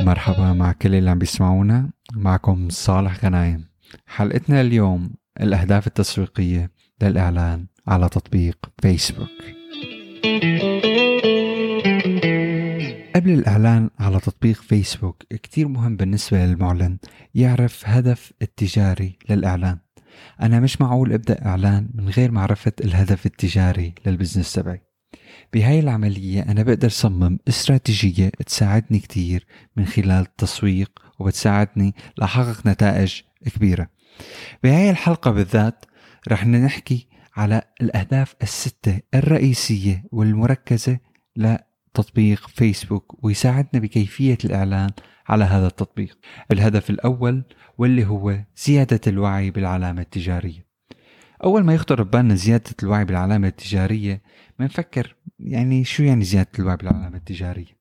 مرحبا مع كل اللي عم بيسمعونا. معكم صالح غنايم. حلقتنا اليوم الأهداف التسويقية للإعلان على تطبيق فيسبوك قبل الإعلان على تطبيق فيسبوك كتير مهم بالنسبة للمعلن يعرف هدف التجاري للإعلان. أنا مش معقول أبدأ إعلان من غير معرفة الهدف التجاري للبزنس تبعي. بهاي العملية أنا بقدر صمم استراتيجية تساعدني كتير من خلال التسويق وبتساعدني لأحقق نتائج كبيرة. بهاي الحلقة بالذات رح نحكي على الأهداف الستة الرئيسية والمركزة لتطبيق فيسبوك ويساعدنا بكيفية الإعلان على هذا التطبيق. الهدف الأول واللي هو زيادة الوعي بالعلامة التجارية. أول ما يخطر ببالنا زيادة الوعي بالعلامة التجارية بنفكر يعني شو يعني زيادة الوعي بالعلامة التجارية؟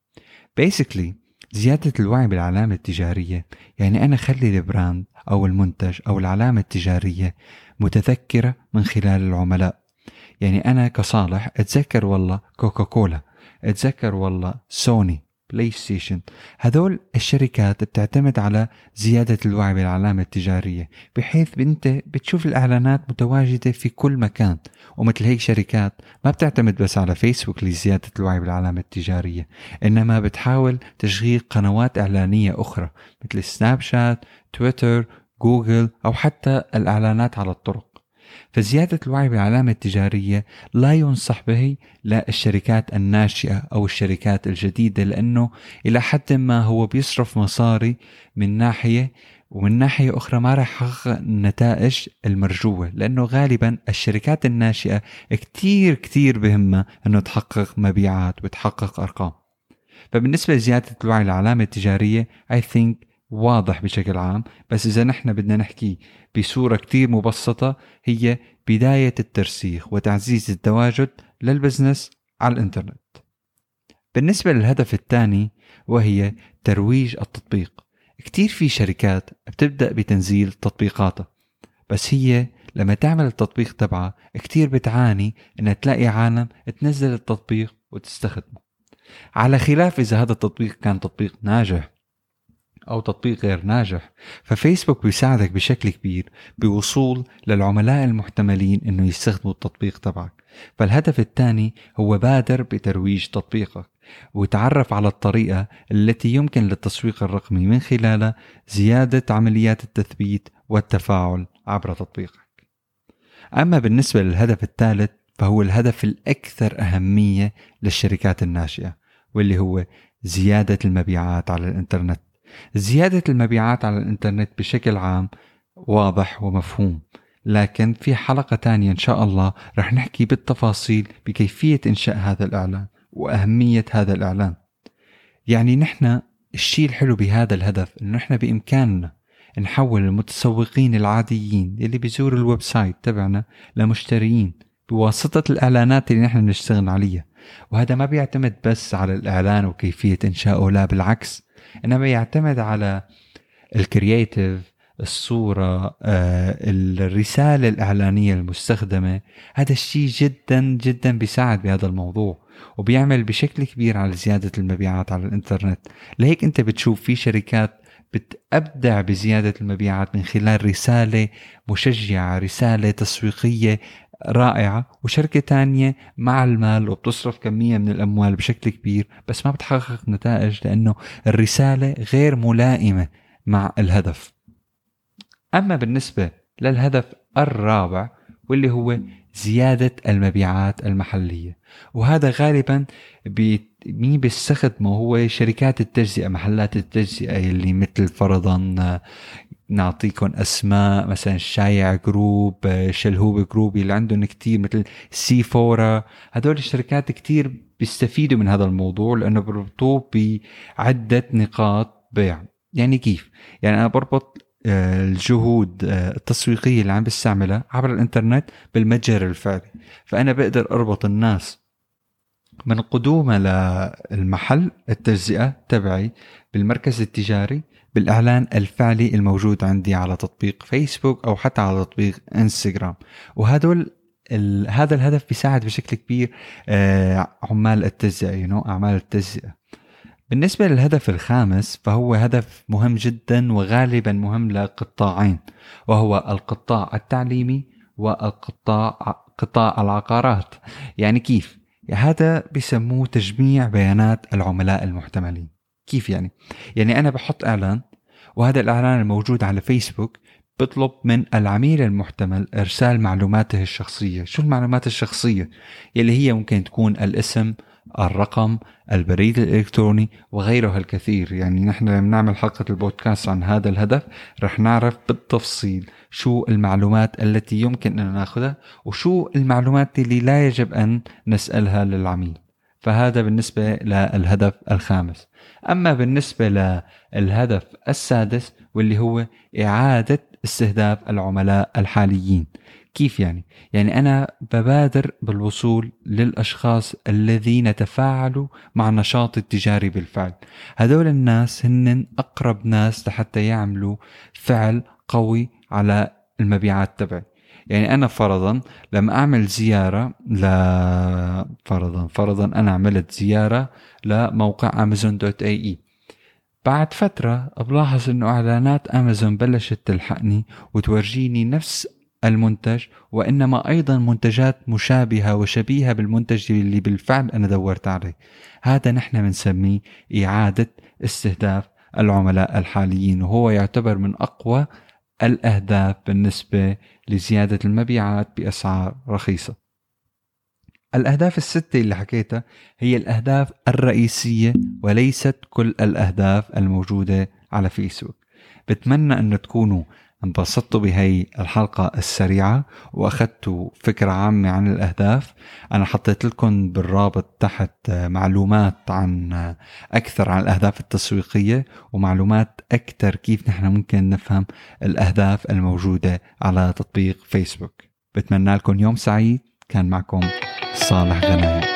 Basically زيادة الوعي بالعلامة التجارية يعني أنا خلي ال brand أو المنتج أو العلامة التجارية متذكرة من خلال العملاء. يعني أنا كصالح أتذكر والله كوكاكولا أتذكر والله سوني بلاي ستيشن هذول الشركات بتعتمد على زيادة الوعي بالعلامة التجارية بحيث انت بتشوف الإعلانات متواجدة في كل مكان. ومثل هيك شركات ما بتعتمد بس على فيسبوك لزيادة الوعي بالعلامة التجارية إنما بتحاول تشغيل قنوات إعلانية أخرى مثل سناب شات تويتر جوجل أو حتى الإعلانات على الطرق. فزيادة الوعي بالعلامة التجارية لا ينصح به للشركات الناشئة أو الشركات الجديدة لأنه إلى حد ما هو بيصرف مصاري من ناحية ومن ناحية أخرى ما راح يحقق النتائج المرجوة لأنه غالبا الشركات الناشئة كتير كتير بهمها أنه تحقق مبيعات وتحقق أرقام. فبالنسبة لزيادة الوعي العلامة التجارية I think واضح بشكل عام بس إذا نحن بدنا نحكي بصورة كتير مبسطة هي بداية الترسيخ وتعزيز التواجد للبزنس على الإنترنت. بالنسبة للهدف الثاني وهي ترويج التطبيق. كتير في شركات بتبدأ بتنزيل تطبيقاتها بس هي لما تعمل التطبيق تبعها كتير بتعاني إنها تلاقي عالم تنزل التطبيق وتستخدمه. على خلاف إذا هذا التطبيق كان تطبيق ناجح أو تطبيق غير ناجح ففيسبوك بيساعدك بشكل كبير بوصول للعملاء المحتملين أنه يستخدموا التطبيق تبعك. فالهدف الثاني هو بادر بترويج تطبيقك وتعرف على الطريقة التي يمكن للتسويق الرقمي من خلالها زيادة عمليات التثبيت والتفاعل عبر تطبيقك. أما بالنسبة للهدف الثالث فهو الهدف الأكثر أهمية للشركات الناشئة واللي هو زيادة المبيعات على الإنترنت. زيادة المبيعات على الإنترنت بشكل عام واضح ومفهوم لكن في حلقة تانية إن شاء الله رح نحكي بالتفاصيل بكيفية إنشاء هذا الإعلان وأهمية هذا الإعلان. يعني نحن الشيء الحلو بهذا الهدف إنه نحن بإمكاننا نحول المتسوقين العاديين اللي بيزوروا ال website تبعنا لمشتريين بواسطة الإعلانات اللي نحن بنشتغل عليها. وهذا ما بيعتمد بس على الإعلان وكيفية إنشائه لا بالعكس. إنما يعتمد على الكرييتيف الصورة آه، الرسالة الإعلانية المستخدمة. هذا الشيء جدا جدا بيساعد بهذا الموضوع وبيعمل بشكل كبير على زيادة المبيعات على الإنترنت. لهيك أنت بتشوف في شركات بتأبدع بزيادة المبيعات من خلال رسالة مشجعة رسالة تسويقية رائعة وشركة تانية مع المال وبتصرف كمية من الأموال بشكل كبير بس ما بتحقق نتائج لأنه الرسالة غير ملائمة مع الهدف. أما بالنسبة للهدف الرابع واللي هو زيادة المبيعات المحلية. وهذا غالبا مين بيستخدمه هو شركات التجزئة محلات التجزئة اللي مثل فرضا نعطيكم أسماء مثلا شايع Group شلهوب Group اللي عندهم كتير مثل Sephora هدول الشركات كتير بيستفيدوا من هذا الموضوع لأنه بربطوه بعدة نقاط بيع. يعني كيف؟ يعني أنا بربط آه، الجهود آه، التسويقية اللي عم بستعملها عبر الإنترنت بالمتجر الفعلي. فأنا بقدر أربط الناس من قدومها للمحل التجزئة تبعي بالمركز التجاري بالإعلان الفعلي الموجود عندي على تطبيق فيسبوك أو حتى على تطبيق إنستغرام. وهدول هذا الهدف بيساعد بشكل كبير آه عمال التجزئة you know, أعمال التجزئة. بالنسبة للهدف الخامس فهو هدف مهم جدا وغالبا مهم لقطاعين وهو القطاع التعليمي والقطاع قطاع العقارات. يعني كيف؟ هذا بسموه تجميع بيانات العملاء المحتملين. كيف يعني؟ يعني أنا بحط إعلان وهذا الإعلان الموجود على فيسبوك بطلب من العميل المحتمل إرسال معلوماته الشخصية شو المعلومات الشخصية؟ يلي هي ممكن تكون الاسم الرقم البريد الإلكتروني وغيرها الكثير يعني نحن لما نعمل حلقة البودكاست عن هذا الهدف رح نعرف بالتفصيل شو المعلومات التي يمكن أن ناخذها وشو المعلومات اللي لا يجب أن نسألها للعميل فهذا بالنسبة للهدف الخامس. أما بالنسبة للهدف السادس واللي هو إعادة استهداف العملاء الحاليين. كيف يعني؟ يعني أنا ببادر بالوصول للأشخاص الذين تفاعلوا مع النشاط التجاري بالفعل. هدول الناس هن أقرب ناس لحتى يعملوا فعل قوي على المبيعات تبعي. يعني أنا فرضا لما أعمل زيارة ل فرضا فرضا أنا عملت زيارة لموقع أمازون دوت اي إي. بعد فترة بلاحظ إنه إعلانات أمازون بلشت تلحقني وتورجيني نفس المنتج وإنما أيضا منتجات مشابهة وشبيهة بالمنتج اللي بالفعل أنا دورت عليه. هذا نحن بنسميه إعادة استهداف العملاء الحاليين وهو يعتبر من أقوى الأهداف بالنسبة لزيادة المبيعات بأسعار رخيصة. الأهداف الستة اللي حكيتها هي الأهداف الرئيسية وليست كل الأهداف الموجودة على فيسبوك. بتمنى انه تكونوا انبسطتوا بهي الحلقة السريعة وأخذتوا فكرة عامة عن الأهداف. أنا حطيت لكم بالرابط تحت معلومات عن أكثر عن الأهداف التسويقية ومعلومات أكثر كيف نحن ممكن نفهم الأهداف الموجودة على تطبيق فيسبوك. بتمنى لكم يوم سعيد. كان معكم صالح غنايم